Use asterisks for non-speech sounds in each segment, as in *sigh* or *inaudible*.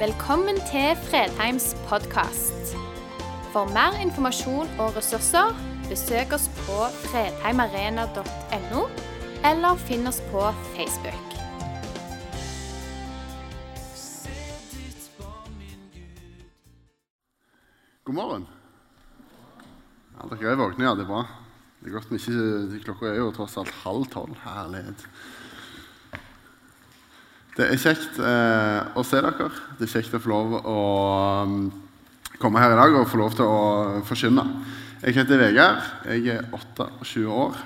Velkommen til Fredheims podkast. For mer informasjon og ressurser, besøk oss på fredheimarena.no, eller finn oss på Facebook. God morgen. Ja, dere er våkne, ja. Det er bra. Det er godt vi ikke Klokka er jo tross alt halv tolv. Herlighet. Det er kjekt eh, å se dere. Det er kjekt å få lov å um, komme her i dag og få lov til å forkynne. Jeg heter Vegard. Jeg er 28 år.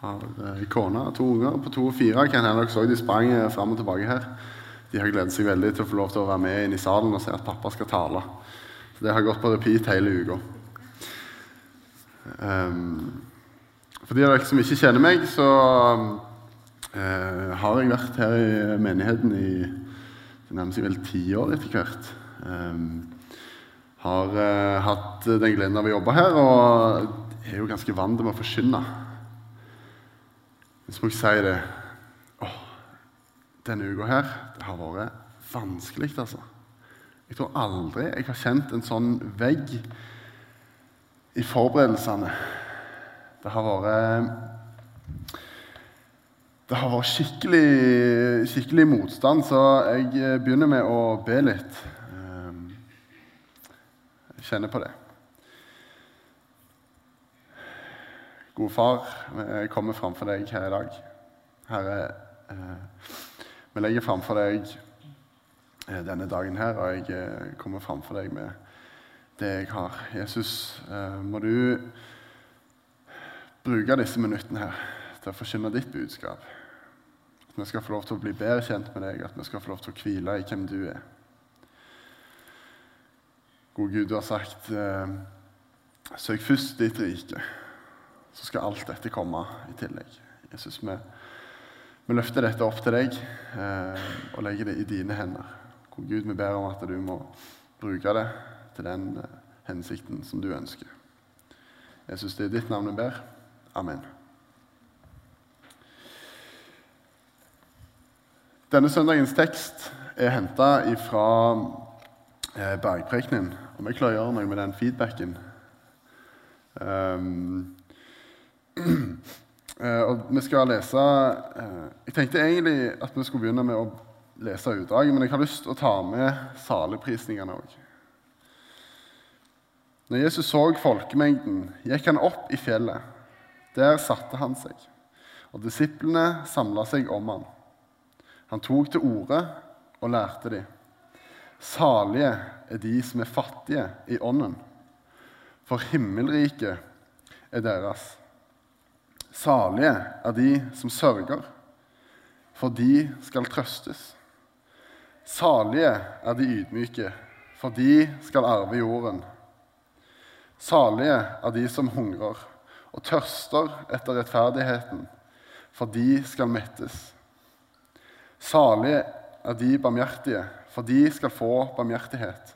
Har eh, kone og to unger på to og fire. Kan hende dere så de sprang eh, fram og tilbake her. De har gledet seg veldig til å få lov til å være med inn i salen og se at pappa skal tale. Så det har gått på repeat hele uka. Um, for de av dere som ikke kjenner meg, så uh, har jeg vært her i menigheten i seg vel ti år etter hvert. Eh, har eh, hatt den gleden av å jobbe her og er jo ganske vant til å forkynne. Hvis jeg si det Åh, Denne uka her det har vært vanskelig, altså. Jeg tror aldri jeg har kjent en sånn vegg i forberedelsene. Det har vært Det har vært skikkelig, skikkelig motstand, så jeg begynner med å be litt. Jeg kjenner på det. Gode far, jeg kommer framfor deg her i dag. Herre, eh, vi legger framfor deg eh, denne dagen her, og jeg eh, kommer framfor deg med det jeg har. Jesus, eh, må du bruke disse minuttene her til å forkynne ditt budskap. At vi skal få lov til å bli bedre kjent med deg, at vi skal få lov til å hvile i hvem du er. Gode Gud, du har sagt eh, søk først ditt rike, så skal alt dette komme i tillegg. Jesus, vi, vi løfter dette opp til deg eh, og legger det i dine hender. Gode Gud, vi ber om at du må bruke det til den eh, hensikten som du ønsker. Jesus, det er ditt navn vi ber. Amen. Denne søndagens tekst er henta fra eh, Bergprekenen. Om jeg klarer å gjøre noe med den feedbacken. Um, *clears throat* og vi skal lese uh, Jeg tenkte egentlig at vi skulle begynne med å lese utdraget, men jeg har lyst til å ta med saleprisningene òg. Når Jesus så folkemengden, gikk han opp i fjellet. Der satte han seg, og disiplene samla seg om han. Han tok til orde og lærte dem. Salige er de som er fattige i ånden, for himmelriket er deres. Salige er de som sørger, for de skal trøstes. Salige er de ydmyke, for de skal arve jorden. Salige er de som hungrer og tørster etter rettferdigheten, for de skal mettes. Salige er de barmhjertige, for de skal få barmhjertighet.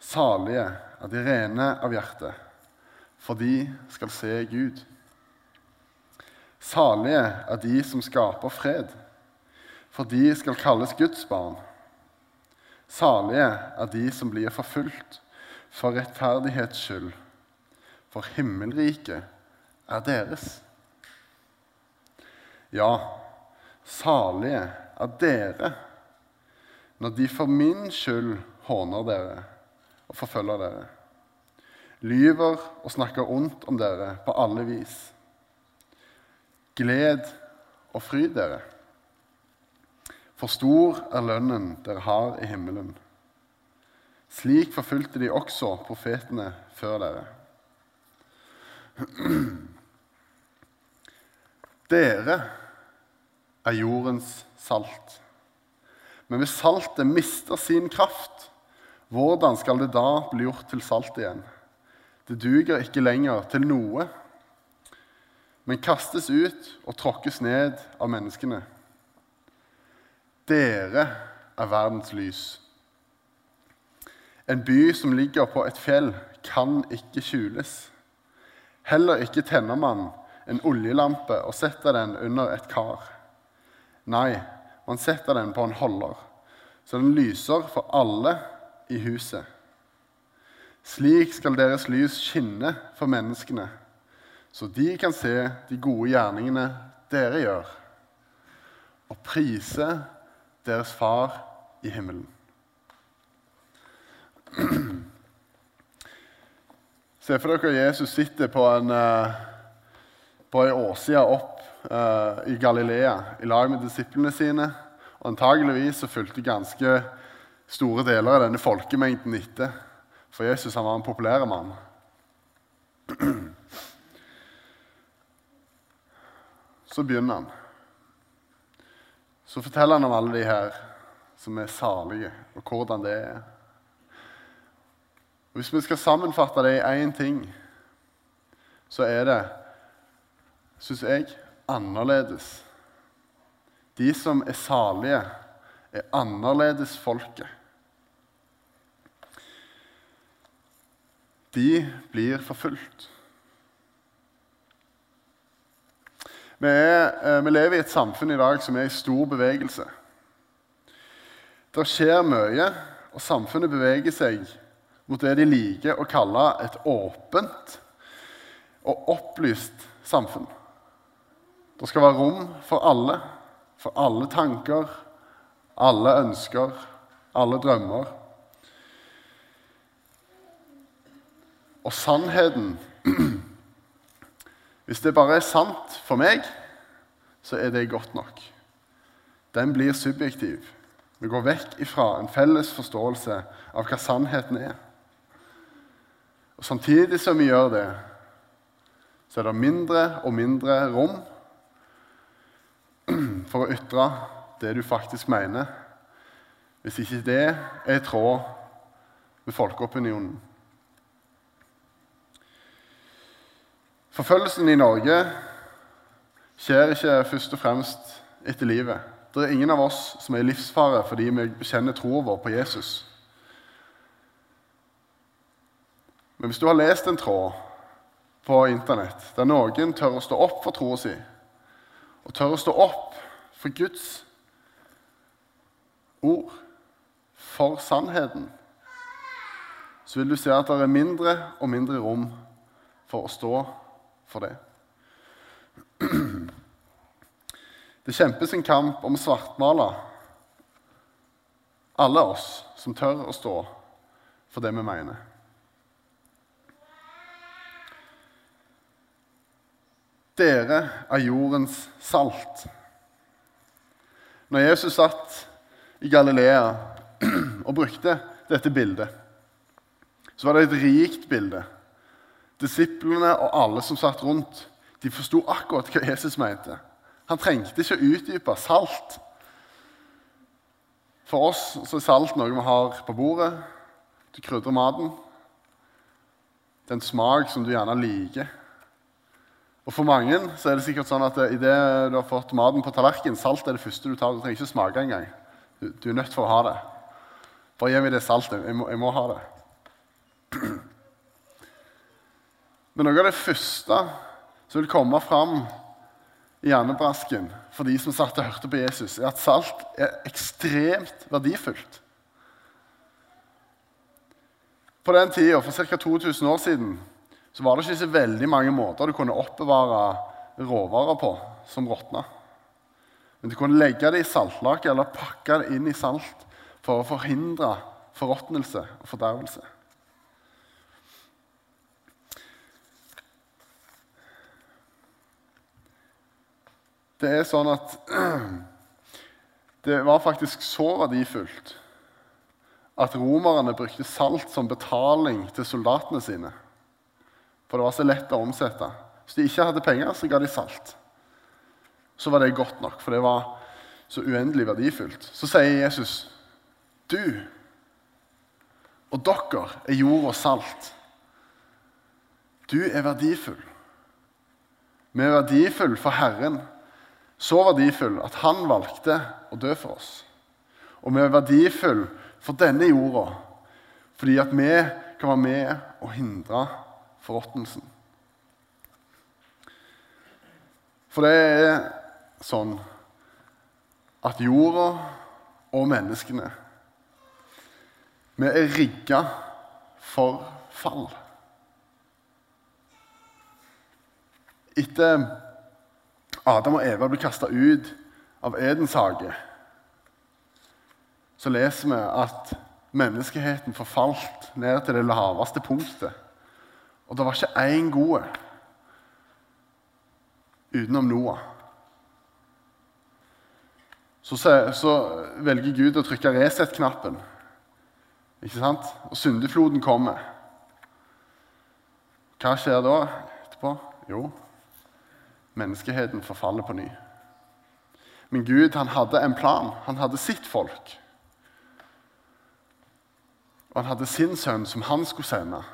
Salige er de rene av hjerte, for de skal se Gud. Salige er de som skaper fred, for de skal kalles Guds barn. Salige er de som blir forfulgt for rettferdighets skyld, for himmelriket er deres. Ja, salige er dere når de for min skyld håner dere og forfølger dere, lyver og snakker ondt om dere på alle vis. Gled og fryd dere, for stor er lønnen dere har i himmelen. Slik forfulgte de også profetene før dere. *clears throat* Dere er jordens salt. Men hvis saltet mister sin kraft, hvordan skal det da bli gjort til salt igjen? Det duger ikke lenger til noe, men kastes ut og tråkkes ned av menneskene. Dere er verdens lys. En by som ligger på et fjell, kan ikke skjules. Heller ikke tenner man en oljelampe og setter den under et kar. Nei, man setter den på en holder, så den lyser for alle i huset. Slik skal deres lys skinne for menneskene, så de kan se de gode gjerningene dere gjør, og prise deres Far i himmelen. Se for dere Jesus sitter på en, eh, på ei åside opp uh, i Galilea i lag med disiplene sine. Og antageligvis så fulgte ganske store deler av denne folkemengden etter. For Jesus han var en populær mann. *clears throat* Så begynner han. Så forteller han om alle de her som er salige, og hvordan det er. Og Hvis vi skal sammenfatte det i én ting, så er det, syns jeg, annerledes. De som er salige, er annerledes folket. De blir forfulgt. Vi, er, eh, vi, lever i et samfunn i dag som er i stor bevegelse. Det skjer mye, og samfunnet beveger seg mot det de liker å kalle et åpent og opplyst samfunn. Det skal være rom for alle, for alle tanker, alle ønsker, alle drømmer. Og sannheten *clears throat* Hvis det bare er sant for meg, så er det godt nok. Den blir subjektiv. Vi går vekk ifra en felles forståelse av hva sannheten er. Og Samtidig som vi gjør det, så er det mindre og mindre rom for å ytre det du faktisk mener, hvis ikke det er i tråd med folkeopinionen. Forfølgelsen i Norge skjer ikke først og fremst etter livet. Det er ingen av oss som er i livsfare fordi vi bekjenner troen vår på Jesus. Men hvis du har lest en tråd på Internett der noen tør å stå opp for troa si, og tør å stå opp for Guds ord, for sannheten, så vil du se at det er mindre og mindre rom for å stå for det. *clears throat* Det kjempes en kamp om å svartmale alle oss som tør å stå for det vi mener. Dere er jordens salt. Når Jesus satt i Galilea *clears throat* og brukte dette bildet, så var det et rikt bilde. Disiplene og alle som satt rundt, de forsto akkurat hva Jesus mente. Han trengte ikke å utdype salt. For oss er salt noe vi har på bordet. Du krydrer maten. Det er en smak som du gjerne liker. Og For mange så er det sikkert sånn at idet du har fått maten på tallerkenen, salt er det første du tar. Du trenger ikke smake engang. Du, du er nødt for å ha det. Bare gi meg det saltet. Jeg må, jeg må ha det. *clears throat* Men noe av det første som vil komme fram i hjernebrasken for de som satt og hørte på Jesus, er at salt er ekstremt verdifullt. På den tida, for ca. 2000 år siden, så var det ikke så veldig mange måter du kunne oppbevare råvarer på som råtna. Men du kunne legge det i saltlake eller pakke det inn i salt for å forhindre forråtnelse og fordervelse. Det er sånn at *clears throat* det var faktisk så verdifullt at romerne brukte salt som betaling til soldatene sine. For det var så lett å omsette. Hvis de ikke hadde penger, så ga de salt. Så var det godt nok, for det var så uendelig verdifullt. Så sier Jesus, 'Du og dere er jord og salt.' Du er verdifull. Vi er verdifull for Herren. Så verdifull at Han valgte å dø for oss. Og vi er verdifull for denne jorda fordi at vi kan være med og hindre forråtnelsen. For det er sånn at jorda og menneskene Vi er rigga for fall. Etter Adam og Eva ble kasta ut av Edens hage, så leser vi at menneskeheten forfalt ned til det laveste punktet. Og det var ikke én god utenom Noah. Så, så, velger Gud å trykke reset-knappen, ikke sant? og syndefloden kommer. Hva skjer da etterpå? Jo, menneskeheten forfaller på ny. Men Gud han hadde en plan. Han hadde sitt folk. Og han hadde sin sønn som han skulle sende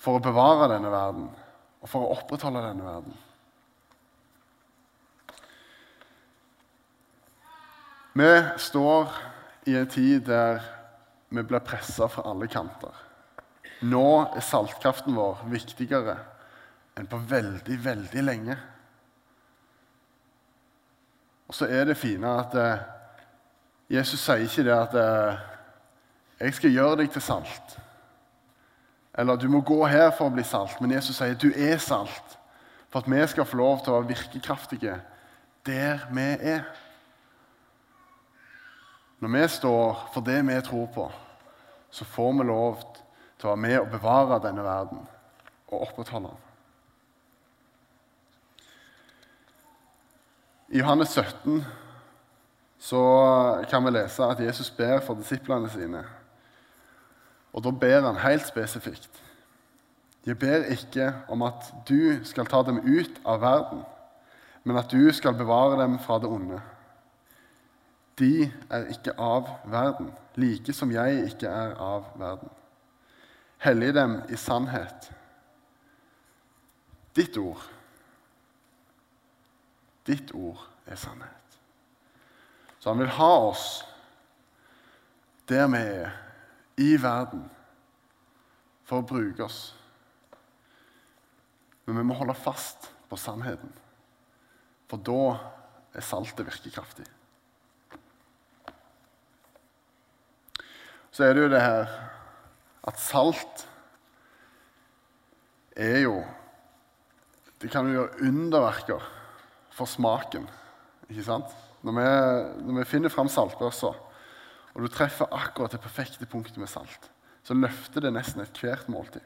for å bevare denne verden og for å opprettholde denne verden. Vi står i en tid der vi blir pressa fra alle kanter. Nå er saltkraften vår viktigere enn på veldig, veldig lenge. Og så er det fine at eh, Jesus sier ikke det at eh, 'Jeg skal gjøre deg til salt'. Eller 'du må gå her for å bli salt'. Men Jesus sier 'du er salt'. For at vi skal få lov til å være virkekraftige der vi er. Når vi står for det vi tror på, så får vi lov til å være med og bevare denne verden og opprettholde den. I Johannes 17 så kan vi lese at Jesus ber for disiplene sine. Og da ber han helt spesifikt. Jeg ber ikke om at du skal ta dem ut av verden, men at du skal bevare dem fra det onde. De er ikke av verden, like som jeg ikke er av verden. Hellig dem i sannhet. Ditt ord Ditt ord er sannhet. Så han vil ha oss der vi er, i verden, for å bruke oss. Men vi må holde fast på sannheten, for da er saltet virkekraftig. Så er det jo det her at salt er jo Det kan jo gjøre underverker for smaken. Ikke sant? Når vi, når vi finner fram saltbørsa, og du treffer akkurat det perfekte punktet med salt, så løfter det nesten ethvert måltid.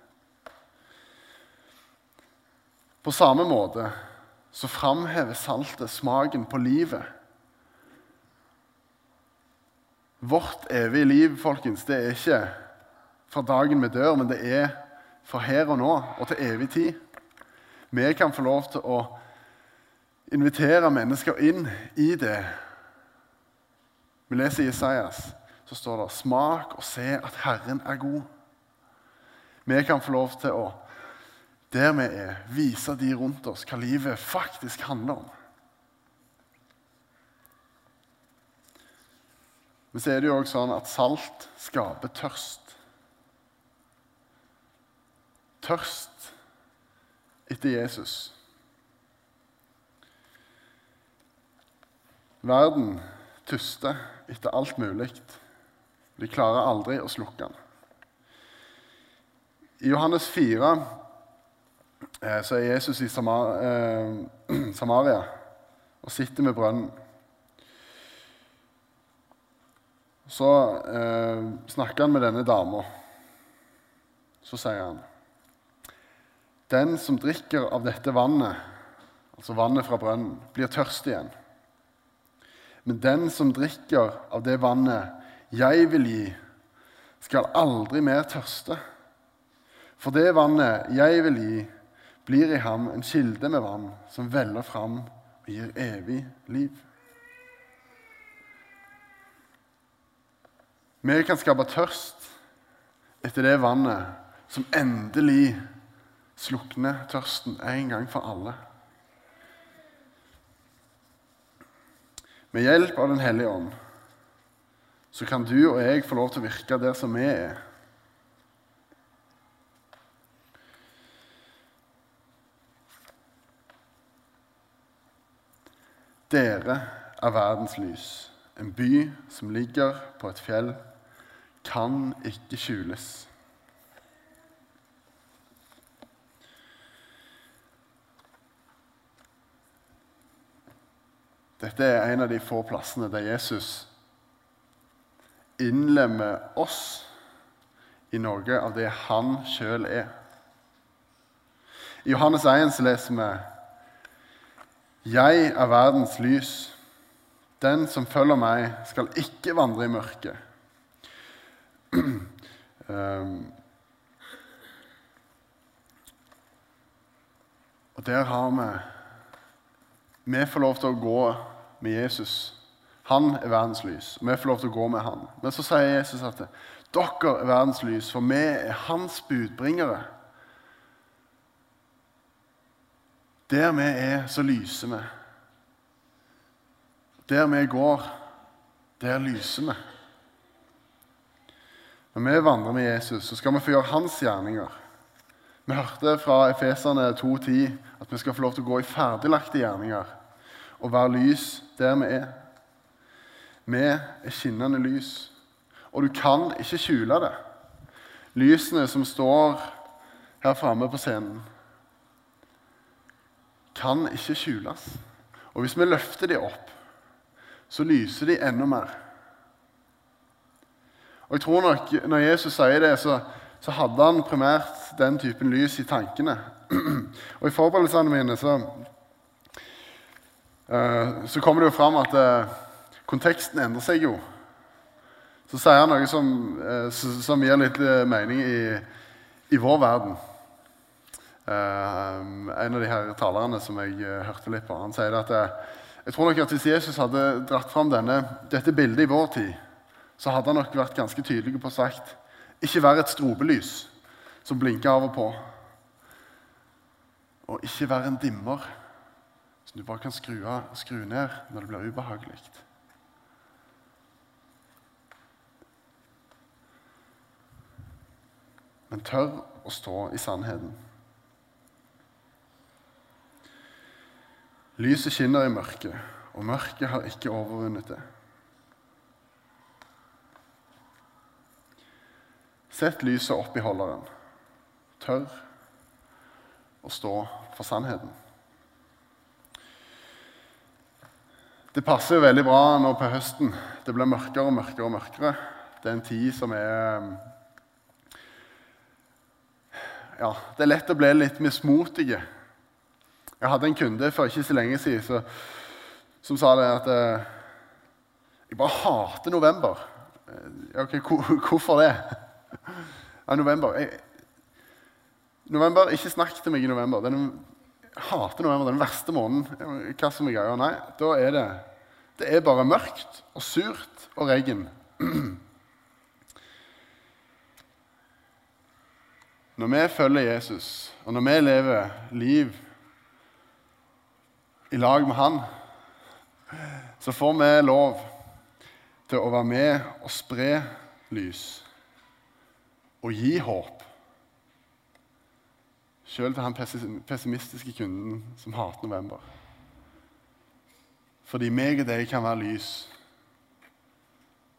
På samme måte så framhever saltet smaken på livet. Vårt evige liv folkens, det er ikke fra dagen vi dør, men det er fra her og nå og til evig tid. Vi kan få lov til å invitere mennesker inn i det. Vi leser i Isaias, så står det 'Smak og se at Herren er god'. Vi kan få lov til å, der vi er, vise de rundt oss hva livet faktisk handler om. Men så er det jo også sånn at salt skaper tørst. Tørst etter Jesus. Verden tyster etter alt mulig. De klarer aldri å slukke den. I Johannes 4 eh, så er Jesus i eh, *clears throat* Samaria og sitter med brønnen. Så eh, snakker han med denne dama. Så sier han Den som drikker av dette vannet, altså vannet fra brønnen, blir tørst igjen. Men den som drikker av det vannet jeg vil gi, skal aldri mer tørste. For det vannet jeg vil gi, blir i ham en kilde med vann som veller fram og gir evig liv. Vi kan skape tørst etter det vannet som endelig slukner tørsten en gang for alle. Med hjelp av Den hellige ånd så kan du og jeg få lov til å virke der som vi er. Dere er verdens lys, en by som ligger på et fjell, kan ikke skjules. Dette er en av de få plassene der Jesus innlemmer oss i noe av det han sjøl er. I Johannes 1 så leser vi Jeg er verdens lys. Den som følger meg, skal ikke vandre i mørket. *clears throat* Um, og der har vi Vi får lov til å gå med Jesus. Han er verdens lys, vi får lov til å gå med han. Men så sier Jesus at dere er verdens lys, for vi er hans budbringere. Der vi er, så lyser vi. Der vi går, der lyser vi. Når vi vandrer med Jesus, så skal vi få gjøre hans gjerninger. Vi hørte fra Efeserne 2,10 at vi skal få lov til å gå i ferdiglagte gjerninger og være lys der vi er. Vi er skinnende lys, og du kan ikke skjule det. Lysene som står her framme på scenen, kan ikke skjules. Og hvis vi løfter dem opp, så lyser de enda mer. Og jeg tror nok Når Jesus sier det, så, så hadde han primært den typen lys i tankene. *clears throat* Og I forberedelsene mine så Eh, så kommer det jo fram at eh, konteksten endrer seg jo. Så sier han noe som, eh, som gir litt mening i, i vår verden. En av de her talerne som jeg hørte litt på, han sier at jeg tror nok at hvis Jesus hadde dratt fram denne, dette bildet i vår tid, så hadde han nok vært ganske tydelig på sagt ikke være et strobelys som blinker av og på. Og ikke være en dimmer som du bare kan skru, av, skru ned når det blir ubehagelig. Men tør å stå i sannheten. Lyset skinner i mørket, og mørket har ikke overvunnet det. Sett lyset opp i holderen. Tør å stå for sannheten. Det passer jo veldig bra nå på høsten. Det blir mørkere og mørkere og mørkere. Det er en tid som er Ja, det er lett å bli litt mismotige. Jeg hadde en kunde for ikke så lenge siden så, som sa det at eh, Jeg bare hater november. Ja, ok, Hvorfor det? Ja, november jeg, November, Ikke snakk til meg i november. Den, jeg hater november. Den verste måneden. Hva som er greia? Nei, da er det Det er bare mørkt og surt og regn. *clears throat* Når vi følger Jesus, og når vi lever liv i lag med Han, så får vi lov til å være med og spre lys og gi håp Sjøl til han pessimistiske kunden som hater november. Fordi meg og deg kan være lys.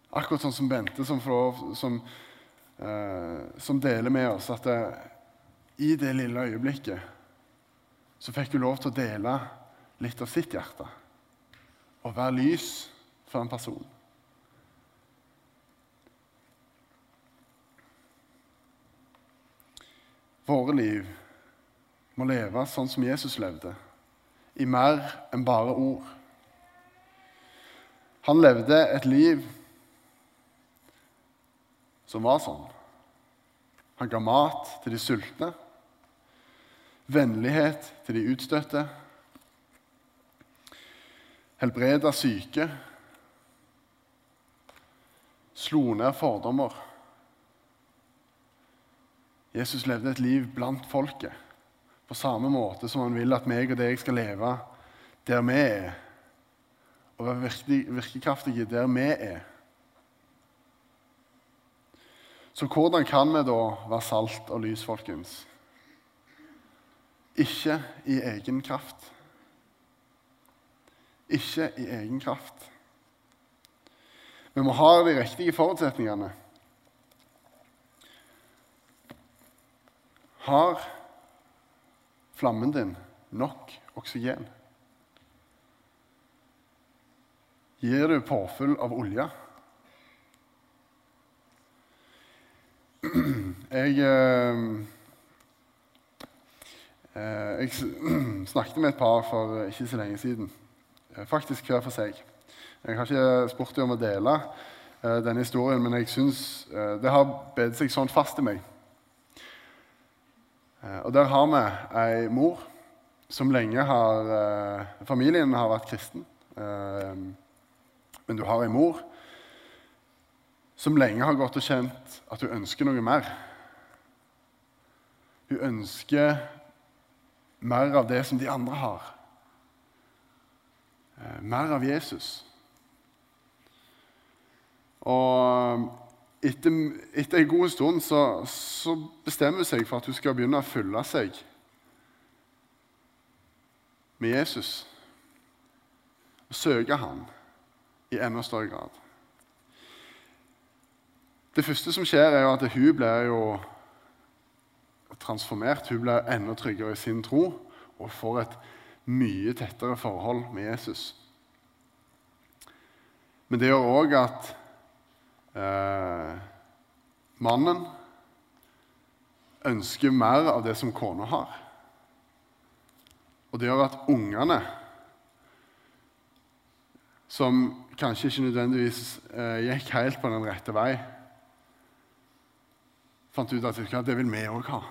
Akkurat sånn som Bente, som, som, eh, som deler med oss at det, i det lille øyeblikket så fikk hun lov til å dele litt av sitt hjerte. Og være lys for en person. Våre liv må leve sånn som Jesus levde, i mer enn bare ord. Han levde et liv som var sånn. Han ga mat til de sultne, vennlighet til de utstøtte, helbreda syke, slo ned fordommer. Jesus levde et liv blant folket på samme måte som han vil at meg og deg skal leve der vi er, og være virkekraftige der vi er. Så hvordan kan vi da være salt og lys, folkens? Ikke i egen kraft. Ikke i egen kraft. Vi må ha de riktige forutsetningene. Har flammen din nok oksygen? Gir du påfyll av olje? Jeg, eh, eh jeg *clears throat* snakket med et par for ikke så lenge siden. Eh, faktisk hver for seg. Jeg har ikke spurt dem om å dele eh, denne historien, men jeg syns eh, det har bedt seg sånn fast i meg. Uh, og Der har vi ei mor som lenge har Familien har vært kristen. men du har ei mor som lenge har gått og kjent at hun ønsker noe mer. Hun ønsker mer av det som de andre har. Mer av Jesus. Og etter, etter en god stund så, så bestemmer hun seg for at hun skal begynne å fylle seg med Jesus. Og søke han i enda større grad. Det første som skjer, er jo at hun blir jo transformert. Hun blir enda tryggere i sin tro og får et mye tettere forhold med Jesus. Men det gjør òg at eh, mannen ønsker mer av det som kona har. Og det gjør at ungene, som kanskje ikke nødvendigvis eh, gikk helt på den rette vei, fant ut at det vil vi òg ha.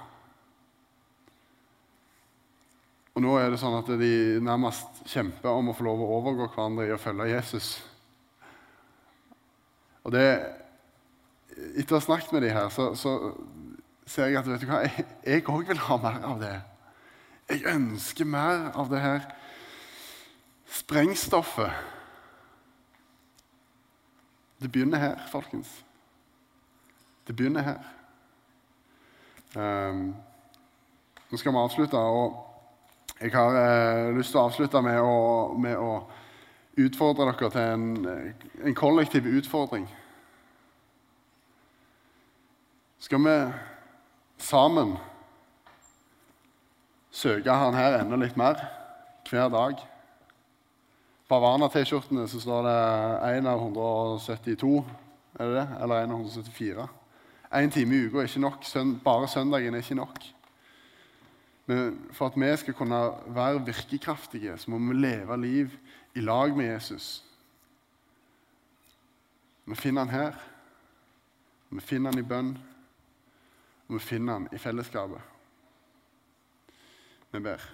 Og nå er det sånn at de nærmest kjemper om å få lov å overgå hverandre i å følge Jesus. Og det, Etter å ha snakket med de her, så, så ser jeg at vet du hva, jeg òg vil ha mer av det. Jeg ønsker mer av det her sprengstoffet. Det begynner her, folkens. Det begynner her. Um, nå skal vi avslutte. og Jeg har uh, lyst til å avslutte med å, med å utfordre dere til en, en kollektiv utfordring. Skal vi sammen søke Han her enda litt mer hver dag? På Havana-T-skjortene så står det 1 av 172, er det det? Eller 1 av 174. Én time i uka er ikke nok. Bare søndagen er ikke nok. Men for at vi skal kunne være virkekraftige, så må vi leve liv i lag med Jesus. Vi finner han her. Vi finner han i bønn. Og vi finner han i fellesskapet. Vi ber.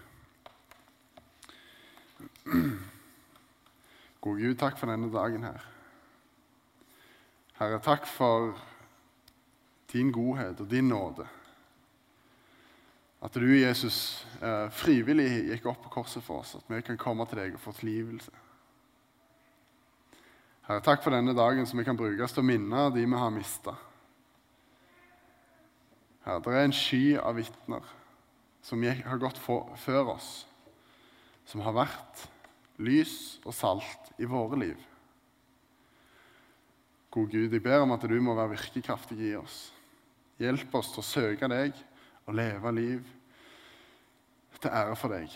Gode Gud, takk for denne dagen her. Herre, takk for din godhet og din nåde. At du, Jesus, eh, frivillig gikk opp på korset for oss, at vi kan komme til deg og få tilgivelse. Herre, takk for denne dagen som vi kan brukes til å minne de vi har mista. Herre, det er en sky av vitner som har gått før oss, som har vært lys og salt i våre liv. God Gud, jeg ber om at du må være virkekraftig i oss. Hjelp oss til å søke deg og leve liv til ære for deg.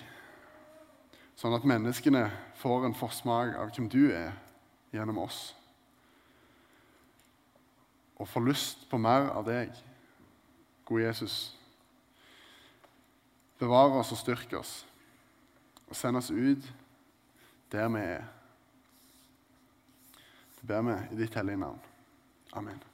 Sånn at menneskene får en forsmak av hvem du er gjennom oss. Og får lyst på mer av deg. Gode Jesus, bevare oss og styrke oss. Og send oss ut der vi er. Det ber vi i ditt hellige navn. Amen.